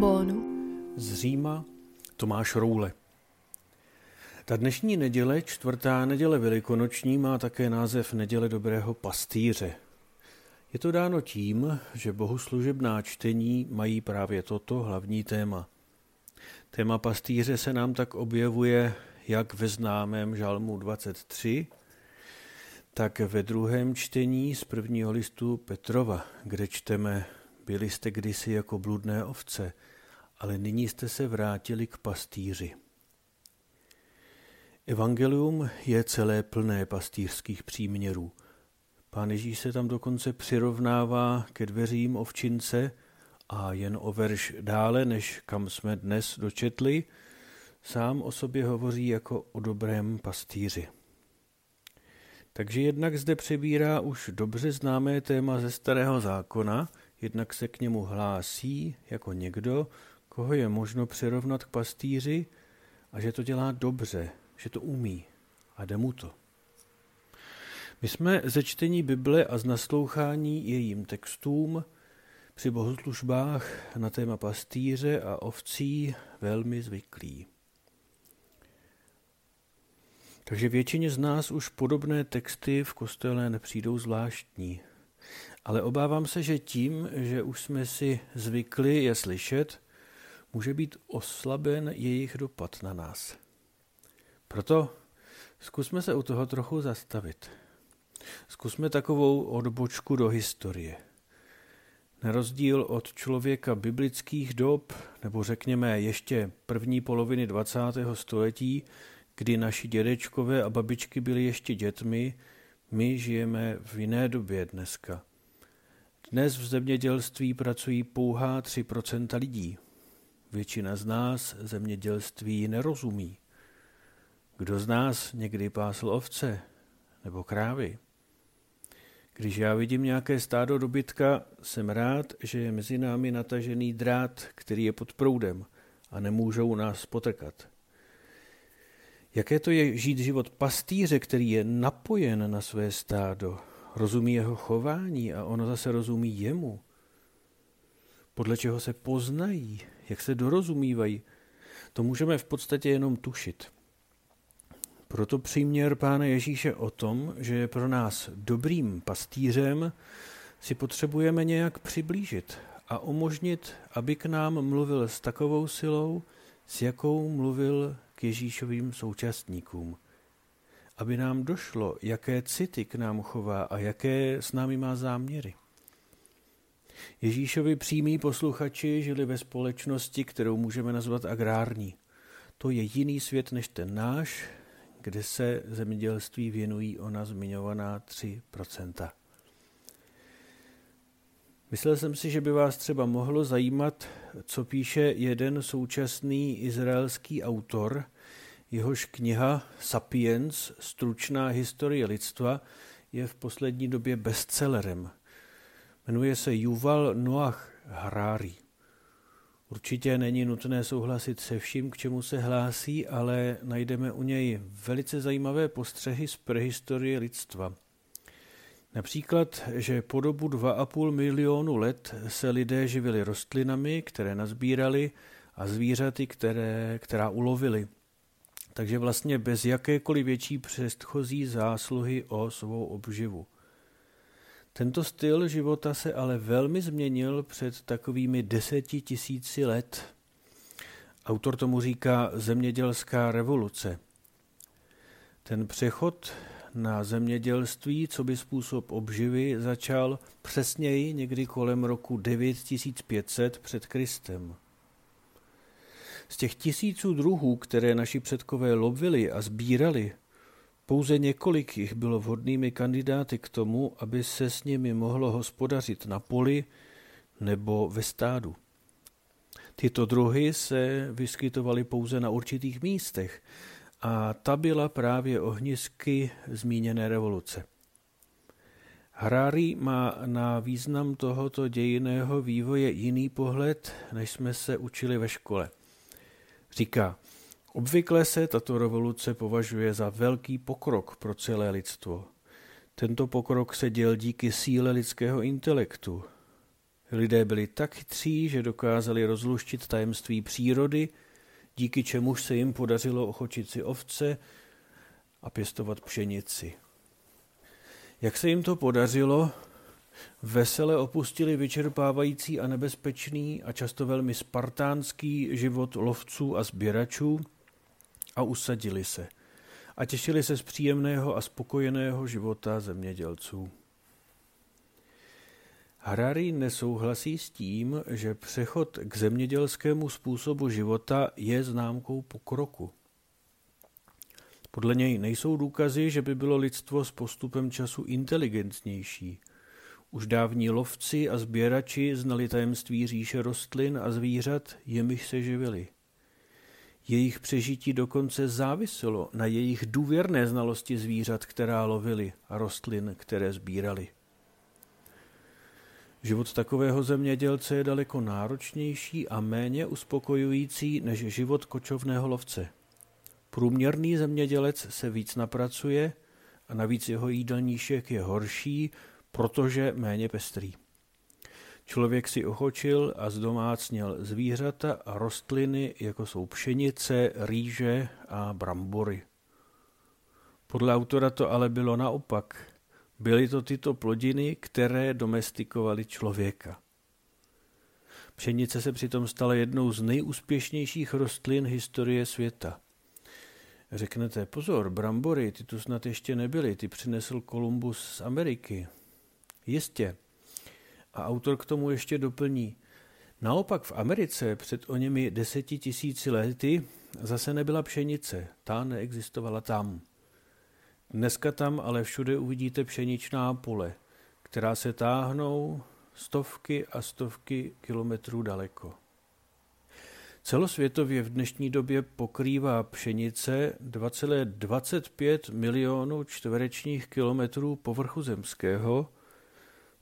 trombónu. Z Říma Tomáš Roule. Ta dnešní neděle, čtvrtá neděle velikonoční, má také název Neděle dobrého pastýře. Je to dáno tím, že bohoslužebná čtení mají právě toto hlavní téma. Téma pastýře se nám tak objevuje jak ve známém žalmu 23, tak ve druhém čtení z prvního listu Petrova, kde čteme Byli jste kdysi jako bludné ovce, ale nyní jste se vrátili k pastýři. Evangelium je celé plné pastýřských příměrů. Pán Ježíš se tam dokonce přirovnává ke dveřím ovčince a jen o verš dále, než kam jsme dnes dočetli, sám o sobě hovoří jako o dobrém pastýři. Takže jednak zde přebírá už dobře známé téma ze Starého zákona, jednak se k němu hlásí jako někdo, koho je možno přirovnat k pastýři a že to dělá dobře, že to umí a jde mu to. My jsme ze čtení Bible a z naslouchání jejím textům při bohoslužbách na téma pastýře a ovcí velmi zvyklí. Takže většině z nás už podobné texty v kostele nepřijdou zvláštní. Ale obávám se, že tím, že už jsme si zvykli je slyšet, může být oslaben jejich dopad na nás. Proto zkusme se u toho trochu zastavit. Zkusme takovou odbočku do historie. Na rozdíl od člověka biblických dob, nebo řekněme ještě první poloviny 20. století, kdy naši dědečkové a babičky byli ještě dětmi, my žijeme v jiné době dneska. Dnes v zemědělství pracují pouhá 3% lidí. Většina z nás zemědělství nerozumí. Kdo z nás někdy pásl ovce nebo krávy? Když já vidím nějaké stádo dobytka, jsem rád, že je mezi námi natažený drát, který je pod proudem a nemůžou nás potrkat. Jaké to je žít život pastýře, který je napojen na své stádo, rozumí jeho chování a ono zase rozumí jemu. Podle čeho se poznají, jak se dorozumívají, to můžeme v podstatě jenom tušit. Proto příměr Pána Ježíše o tom, že je pro nás dobrým pastýřem, si potřebujeme nějak přiblížit a umožnit, aby k nám mluvil s takovou silou, s jakou mluvil k Ježíšovým současníkům. Aby nám došlo, jaké city k nám chová a jaké s námi má záměry. Ježíšovi přímí posluchači žili ve společnosti, kterou můžeme nazvat agrární. To je jiný svět než ten náš, kde se zemědělství věnují ona zmiňovaná 3%. Myslel jsem si, že by vás třeba mohlo zajímat, co píše jeden současný izraelský autor, jehož kniha Sapiens, stručná historie lidstva, je v poslední době bestsellerem. Jmenuje se Yuval Noach Harari. Určitě není nutné souhlasit se vším, k čemu se hlásí, ale najdeme u něj velice zajímavé postřehy z prehistorie lidstva. Například, že po dobu 2,5 milionu let se lidé živili rostlinami, které nazbírali, a zvířaty, které, která ulovili. Takže vlastně bez jakékoliv větší předchozí zásluhy o svou obživu. Tento styl života se ale velmi změnil před takovými deseti tisíci let. Autor tomu říká zemědělská revoluce. Ten přechod na zemědělství, co by způsob obživy, začal přesněji někdy kolem roku 9500 před Kristem. Z těch tisíců druhů, které naši předkové lovili a sbírali, pouze několik jich bylo vhodnými kandidáty k tomu, aby se s nimi mohlo hospodařit na poli nebo ve stádu. Tyto druhy se vyskytovaly pouze na určitých místech a ta byla právě ohnisky zmíněné revoluce. Harari má na význam tohoto dějiného vývoje jiný pohled, než jsme se učili ve škole. Říká, Obvykle se tato revoluce považuje za velký pokrok pro celé lidstvo. Tento pokrok se děl díky síle lidského intelektu. Lidé byli tak chytří, že dokázali rozluštit tajemství přírody, díky čemuž se jim podařilo ochočit si ovce a pěstovat pšenici. Jak se jim to podařilo, vesele opustili vyčerpávající a nebezpečný a často velmi spartánský život lovců a sběračů a usadili se a těšili se z příjemného a spokojeného života zemědělců. Harari nesouhlasí s tím, že přechod k zemědělskému způsobu života je známkou pokroku. Podle něj nejsou důkazy, že by bylo lidstvo s postupem času inteligentnější. Už dávní lovci a sběrači znali tajemství říše rostlin a zvířat, jimiž se živili. Jejich přežití dokonce záviselo na jejich důvěrné znalosti zvířat, která lovili a rostlin, které sbírali. Život takového zemědělce je daleko náročnější a méně uspokojující než život kočovného lovce. Průměrný zemědělec se víc napracuje a navíc jeho jídelníšek je horší, protože méně pestrý. Člověk si ochočil a zdomácněl zvířata a rostliny, jako jsou pšenice, rýže a brambory. Podle autora to ale bylo naopak. Byly to tyto plodiny, které domestikovaly člověka. Pšenice se přitom stala jednou z nejúspěšnějších rostlin historie světa. Řeknete, pozor, brambory, ty tu snad ještě nebyly, ty přinesl Kolumbus z Ameriky. Jistě. A autor k tomu ještě doplní. Naopak v Americe před o němi deseti tisíci lety zase nebyla pšenice, ta neexistovala tam. Dneska tam ale všude uvidíte pšeničná pole, která se táhnou stovky a stovky kilometrů daleko. Celosvětově v dnešní době pokrývá pšenice 2,25 milionů čtverečních kilometrů povrchu zemského,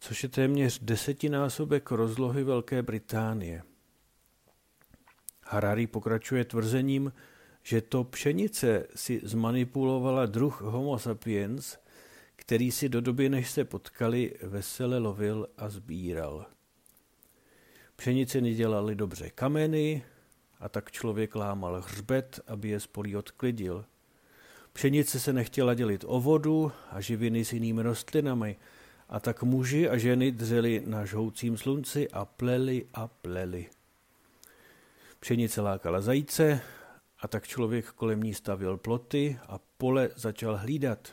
což je téměř desetinásobek rozlohy Velké Británie. Harari pokračuje tvrzením, že to pšenice si zmanipulovala druh Homo sapiens, který si do doby, než se potkali, vesele lovil a sbíral. Pšenice nedělali dobře kameny, a tak člověk lámal hřbet, aby je spolí odklidil. Pšenice se nechtěla dělit o vodu a živiny s jinými rostlinami, a tak muži a ženy dřeli na žhoucím slunci a pleli a pleli. Pšenice lákala zajíce, a tak člověk kolem ní stavěl ploty a pole začal hlídat.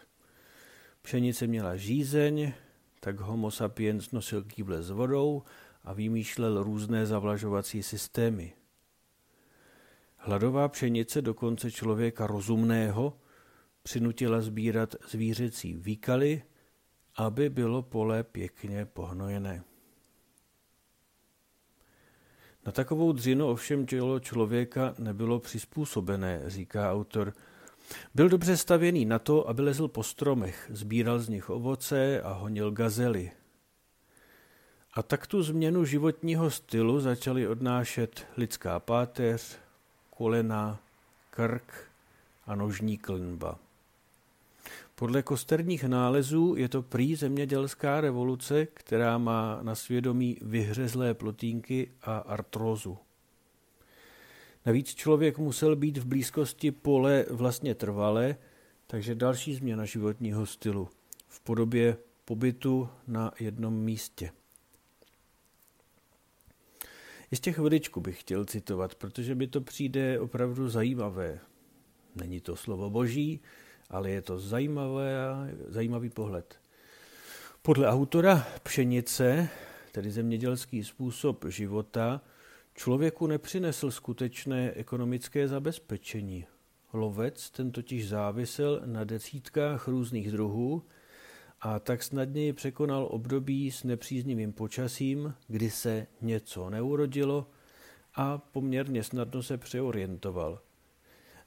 Pšenice měla žízeň, tak homo sapiens nosil kýble s vodou a vymýšlel různé zavlažovací systémy. Hladová pšenice dokonce člověka rozumného přinutila sbírat zvířecí výkaly, aby bylo pole pěkně pohnojené. Na takovou dřinu ovšem tělo člověka nebylo přizpůsobené, říká autor. Byl dobře stavěný na to, aby lezl po stromech, sbíral z nich ovoce a honil gazely. A tak tu změnu životního stylu začaly odnášet lidská páteř, kolena, krk a nožní klenba. Podle kosterních nálezů je to prý zemědělská revoluce, která má na svědomí vyhřezlé plotínky a artrózu. Navíc člověk musel být v blízkosti pole vlastně trvale, takže další změna životního stylu v podobě pobytu na jednom místě. Ještě chviličku bych chtěl citovat, protože mi to přijde opravdu zajímavé. Není to slovo boží, ale je to zajímavé, zajímavý pohled. Podle autora pšenice, tedy zemědělský způsob života, člověku nepřinesl skutečné ekonomické zabezpečení. Lovec ten totiž závisel na desítkách různých druhů a tak snadněji překonal období s nepříznivým počasím, kdy se něco neurodilo a poměrně snadno se přeorientoval.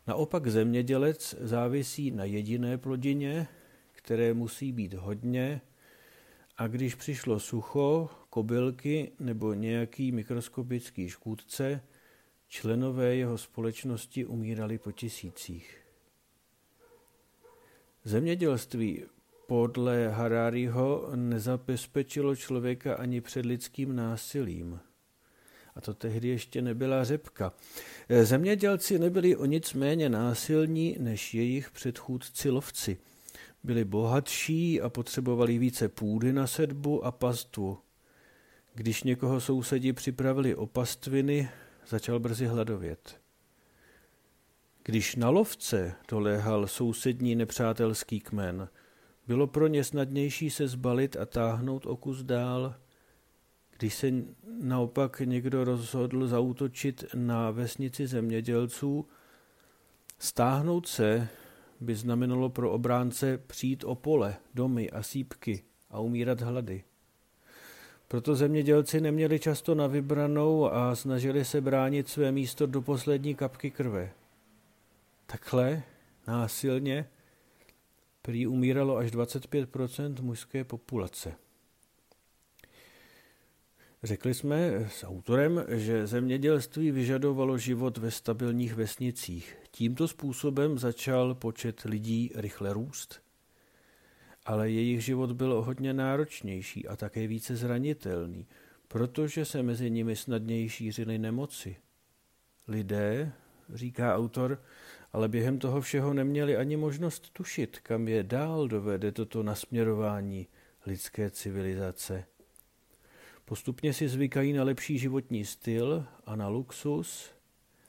Naopak zemědělec závisí na jediné plodině, které musí být hodně, a když přišlo sucho, kobylky nebo nějaký mikroskopický škůdce, členové jeho společnosti umírali po tisících. Zemědělství podle Harariho nezabezpečilo člověka ani před lidským násilím. A to tehdy ještě nebyla řepka. Zemědělci nebyli o nic méně násilní než jejich předchůdci lovci. Byli bohatší a potřebovali více půdy na sedbu a pastvu. Když někoho sousedi připravili o pastviny, začal brzy hladovět. Když na lovce doléhal sousední nepřátelský kmen, bylo pro ně snadnější se zbalit a táhnout o kus dál. Když se naopak někdo rozhodl zautočit na vesnici zemědělců, stáhnout se by znamenalo pro obránce přijít o pole, domy a sípky a umírat hlady. Proto zemědělci neměli často na vybranou a snažili se bránit své místo do poslední kapky krve. Takhle, násilně, prý umíralo až 25% mužské populace. Řekli jsme s autorem, že zemědělství vyžadovalo život ve stabilních vesnicích. Tímto způsobem začal počet lidí rychle růst. Ale jejich život byl hodně náročnější a také více zranitelný, protože se mezi nimi snadněji šířily nemoci. Lidé, říká autor, ale během toho všeho neměli ani možnost tušit, kam je dál dovede toto nasměrování lidské civilizace. Postupně si zvykají na lepší životní styl a na luxus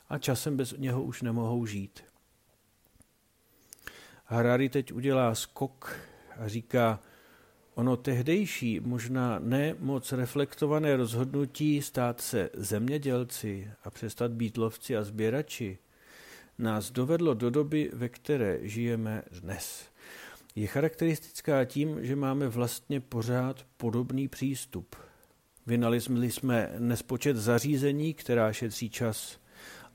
a časem bez něho už nemohou žít. Harari teď udělá skok a říká, ono tehdejší, možná ne moc reflektované rozhodnutí stát se zemědělci a přestat být lovci a sběrači – nás dovedlo do doby, ve které žijeme dnes. Je charakteristická tím, že máme vlastně pořád podobný přístup. Vynalizmili jsme nespočet zařízení, která šetří čas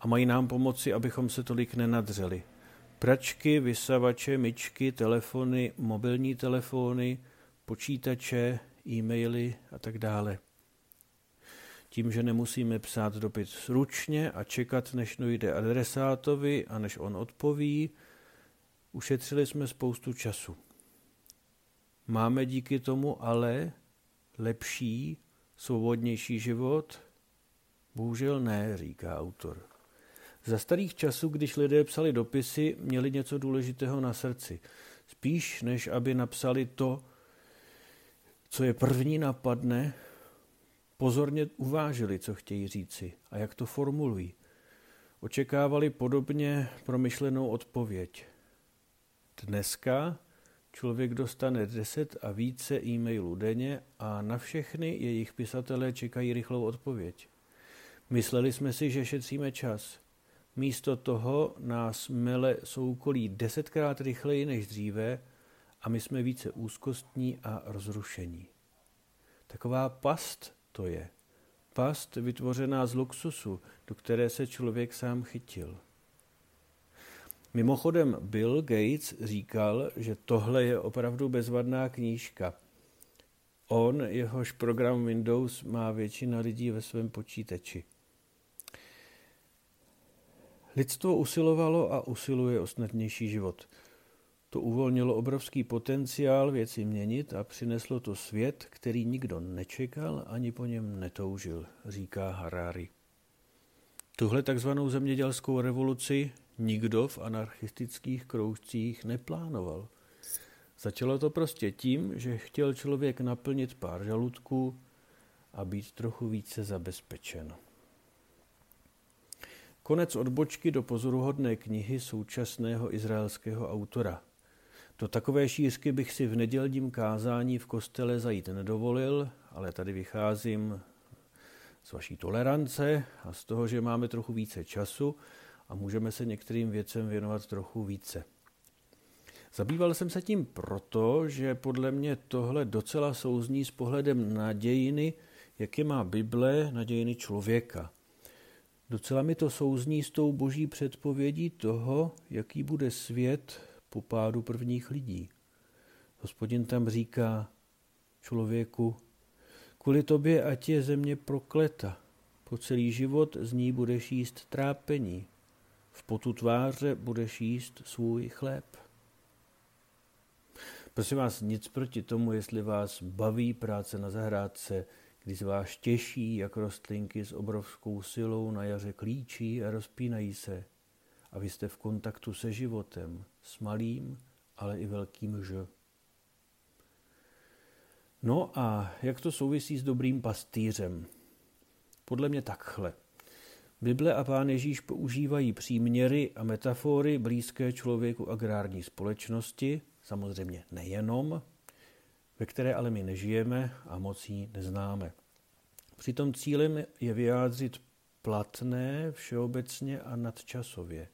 a mají nám pomoci, abychom se tolik nenadřeli. Pračky, vysavače, myčky, telefony, mobilní telefony, počítače, e-maily a tak dále tím, že nemusíme psát dopis ručně a čekat, než dojde adresátovi a než on odpoví, ušetřili jsme spoustu času. Máme díky tomu ale lepší, svobodnější život? Bohužel ne, říká autor. Za starých časů, když lidé psali dopisy, měli něco důležitého na srdci. Spíš, než aby napsali to, co je první napadne, pozorně uvážili, co chtějí říci a jak to formulují. Očekávali podobně promyšlenou odpověď. Dneska člověk dostane 10 a více e-mailů denně a na všechny jejich pisatelé čekají rychlou odpověď. Mysleli jsme si, že šetříme čas. Místo toho nás mele soukolí desetkrát rychleji než dříve a my jsme více úzkostní a rozrušení. Taková past to je. Past vytvořená z luxusu, do které se člověk sám chytil. Mimochodem Bill Gates říkal, že tohle je opravdu bezvadná knížka. On, jehož program Windows má většina lidí ve svém počítači. Lidstvo usilovalo a usiluje o snadnější život – to uvolnilo obrovský potenciál věci měnit a přineslo to svět, který nikdo nečekal ani po něm netoužil, říká Harari. Tuhle takzvanou zemědělskou revoluci nikdo v anarchistických kroužcích neplánoval. Začalo to prostě tím, že chtěl člověk naplnit pár žaludků a být trochu více zabezpečen. Konec odbočky do pozoruhodné knihy současného izraelského autora – do takové šířky bych si v nedělním kázání v kostele zajít nedovolil, ale tady vycházím z vaší tolerance a z toho, že máme trochu více času a můžeme se některým věcem věnovat trochu více. Zabýval jsem se tím proto, že podle mě tohle docela souzní s pohledem na dějiny, jaké má Bible na dějiny člověka. Docela mi to souzní s tou boží předpovědí toho, jaký bude svět po pádu prvních lidí. Hospodin tam říká člověku, kvůli tobě ať je země prokleta, po celý život z ní budeš jíst trápení, v potu tváře budeš jíst svůj chléb. Prosím vás, nic proti tomu, jestli vás baví práce na zahrádce, když vás těší, jak rostlinky s obrovskou silou na jaře klíčí a rozpínají se. A vy jste v kontaktu se životem, s malým, ale i velkým ž. No a jak to souvisí s dobrým pastýřem? Podle mě takhle. Bible a pán Ježíš používají příměry a metafory blízké člověku agrární společnosti, samozřejmě nejenom, ve které ale my nežijeme a moc ji neznáme. Přitom cílem je vyjádřit platné všeobecně a nadčasově.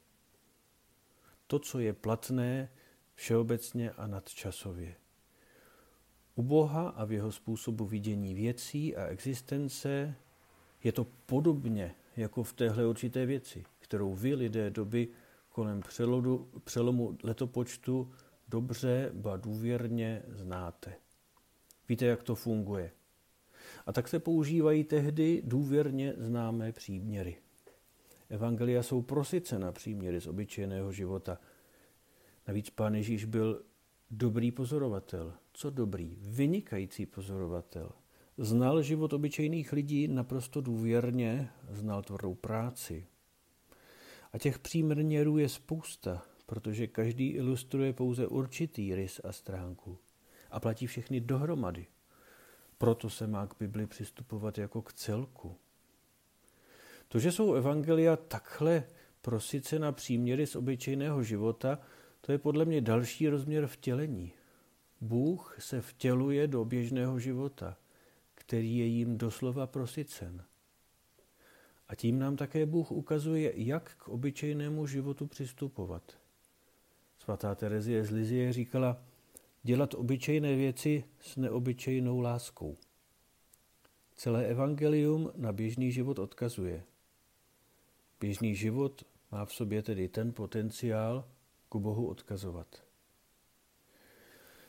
To, co je platné všeobecně a nadčasově. U Boha a v jeho způsobu vidění věcí a existence je to podobně jako v téhle určité věci, kterou vy lidé doby kolem přelodu, přelomu letopočtu dobře, ba důvěrně znáte. Víte, jak to funguje. A tak se používají tehdy důvěrně známé příměry. Evangelia jsou na příměry z obyčejného života. Navíc pán Ježíš byl dobrý pozorovatel. Co dobrý? Vynikající pozorovatel. Znal život obyčejných lidí naprosto důvěrně, znal tvrdou práci. A těch příměrů je spousta, protože každý ilustruje pouze určitý rys a stránku a platí všechny dohromady. Proto se má k Bibli přistupovat jako k celku. To, že jsou evangelia takhle na příměry z obyčejného života, to je podle mě další rozměr vtělení. Bůh se vtěluje do běžného života, který je jim doslova prosycen. A tím nám také Bůh ukazuje, jak k obyčejnému životu přistupovat. Svatá Terezie z Lizie říkala, dělat obyčejné věci s neobyčejnou láskou. Celé evangelium na běžný život odkazuje. Běžný život má v sobě tedy ten potenciál ku Bohu odkazovat.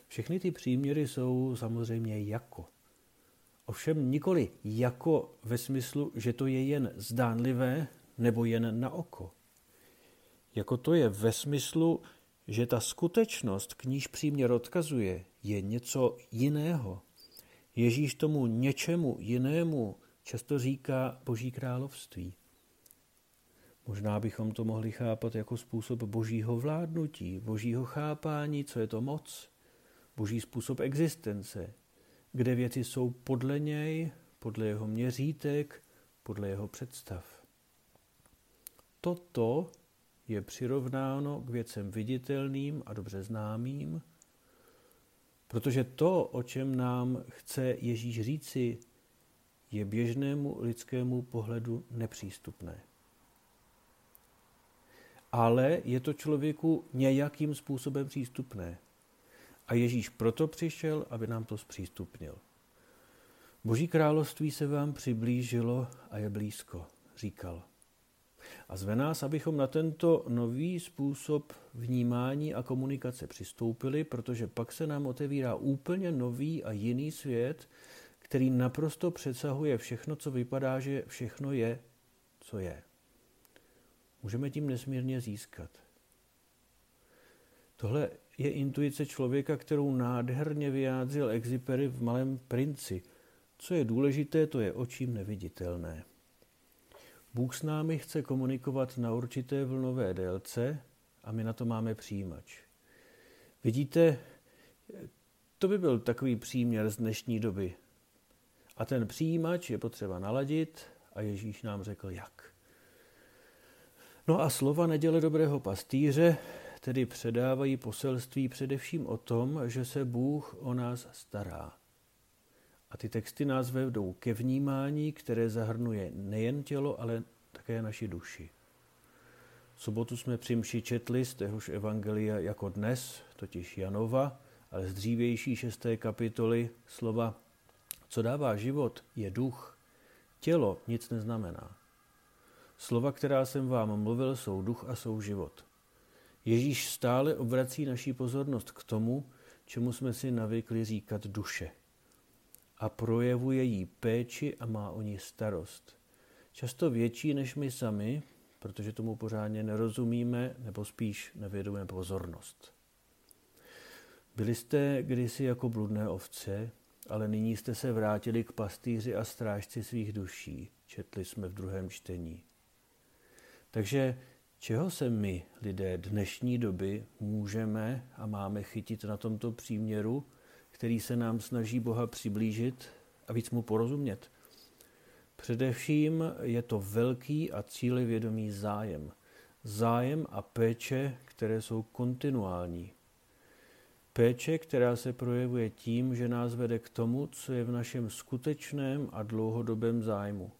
Všechny ty příměry jsou samozřejmě jako. Ovšem nikoli jako ve smyslu, že to je jen zdánlivé nebo jen na oko. Jako to je ve smyslu, že ta skutečnost, k níž příměr odkazuje, je něco jiného. Ježíš tomu něčemu jinému často říká Boží království. Možná bychom to mohli chápat jako způsob božího vládnutí, božího chápání, co je to moc, boží způsob existence, kde věci jsou podle něj, podle jeho měřítek, podle jeho představ. Toto je přirovnáno k věcem viditelným a dobře známým, protože to, o čem nám chce Ježíš říci, je běžnému lidskému pohledu nepřístupné. Ale je to člověku nějakým způsobem přístupné. A Ježíš proto přišel, aby nám to zpřístupnil. Boží království se vám přiblížilo a je blízko, říkal. A zve nás, abychom na tento nový způsob vnímání a komunikace přistoupili, protože pak se nám otevírá úplně nový a jiný svět, který naprosto přesahuje všechno, co vypadá, že všechno je, co je. Můžeme tím nesmírně získat. Tohle je intuice člověka, kterou nádherně vyjádřil Exipery v Malém princi. Co je důležité, to je očím neviditelné. Bůh s námi chce komunikovat na určité vlnové délce a my na to máme přijímač. Vidíte, to by byl takový příměr z dnešní doby. A ten přijímač je potřeba naladit a Ježíš nám řekl jak. No a slova neděle dobrého pastýře tedy předávají poselství především o tom, že se Bůh o nás stará. A ty texty nás vedou ke vnímání, které zahrnuje nejen tělo, ale také naši duši. V sobotu jsme při mši četli z téhož evangelia jako dnes, totiž Janova, ale z dřívější šesté kapitoly slova Co dává život, je duch. Tělo nic neznamená. Slova, která jsem vám mluvil, jsou duch a jsou život. Ježíš stále obrací naší pozornost k tomu, čemu jsme si navykli říkat duše. A projevuje jí péči a má o ní starost. Často větší než my sami, protože tomu pořádně nerozumíme, nebo spíš nevědujeme pozornost. Byli jste kdysi jako bludné ovce, ale nyní jste se vrátili k pastýři a strážci svých duší, četli jsme v druhém čtení. Takže čeho se my, lidé dnešní doby, můžeme a máme chytit na tomto příměru, který se nám snaží Boha přiblížit a víc mu porozumět? Především je to velký a cílevědomý zájem. Zájem a péče, které jsou kontinuální. Péče, která se projevuje tím, že nás vede k tomu, co je v našem skutečném a dlouhodobém zájmu.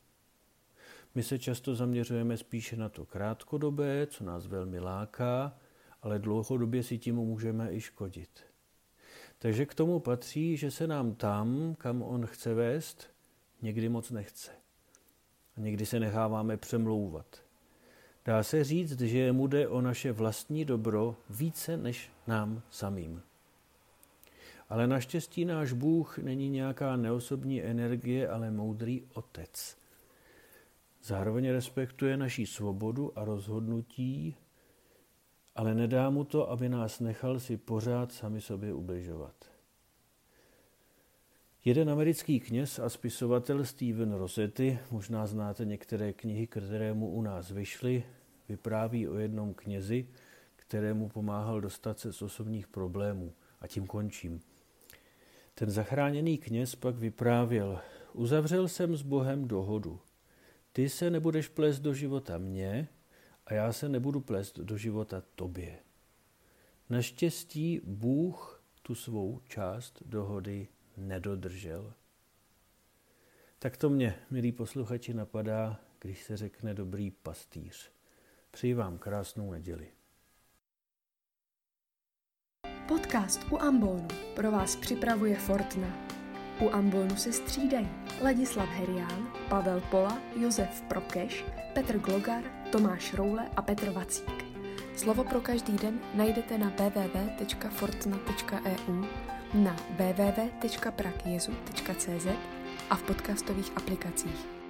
My se často zaměřujeme spíše na to krátkodobé, co nás velmi láká, ale dlouhodobě si tím můžeme i škodit. Takže k tomu patří, že se nám tam, kam on chce vést, někdy moc nechce. A někdy se necháváme přemlouvat. Dá se říct, že mu jde o naše vlastní dobro více než nám samým. Ale naštěstí náš Bůh není nějaká neosobní energie, ale moudrý otec. Zároveň respektuje naší svobodu a rozhodnutí, ale nedá mu to, aby nás nechal si pořád sami sobě ubližovat. Jeden americký kněz a spisovatel Steven Rossetti, možná znáte některé knihy, které mu u nás vyšly, vypráví o jednom knězi, kterému pomáhal dostat se z osobních problémů. A tím končím. Ten zachráněný kněz pak vyprávěl, uzavřel jsem s Bohem dohodu. Ty se nebudeš plést do života mě a já se nebudu plést do života tobě. Naštěstí Bůh tu svou část dohody nedodržel. Tak to mě, milí posluchači, napadá, když se řekne dobrý pastýř. Přeji vám krásnou neděli. Podcast u Ambonu pro vás připravuje Fortna. U Ambonu se střídají Ladislav Herián, Pavel Pola, Josef Prokeš, Petr Glogar, Tomáš Roule a Petr Vacík. Slovo pro každý den najdete na www.fortna.eu, na www.prakjezu.cz a v podcastových aplikacích.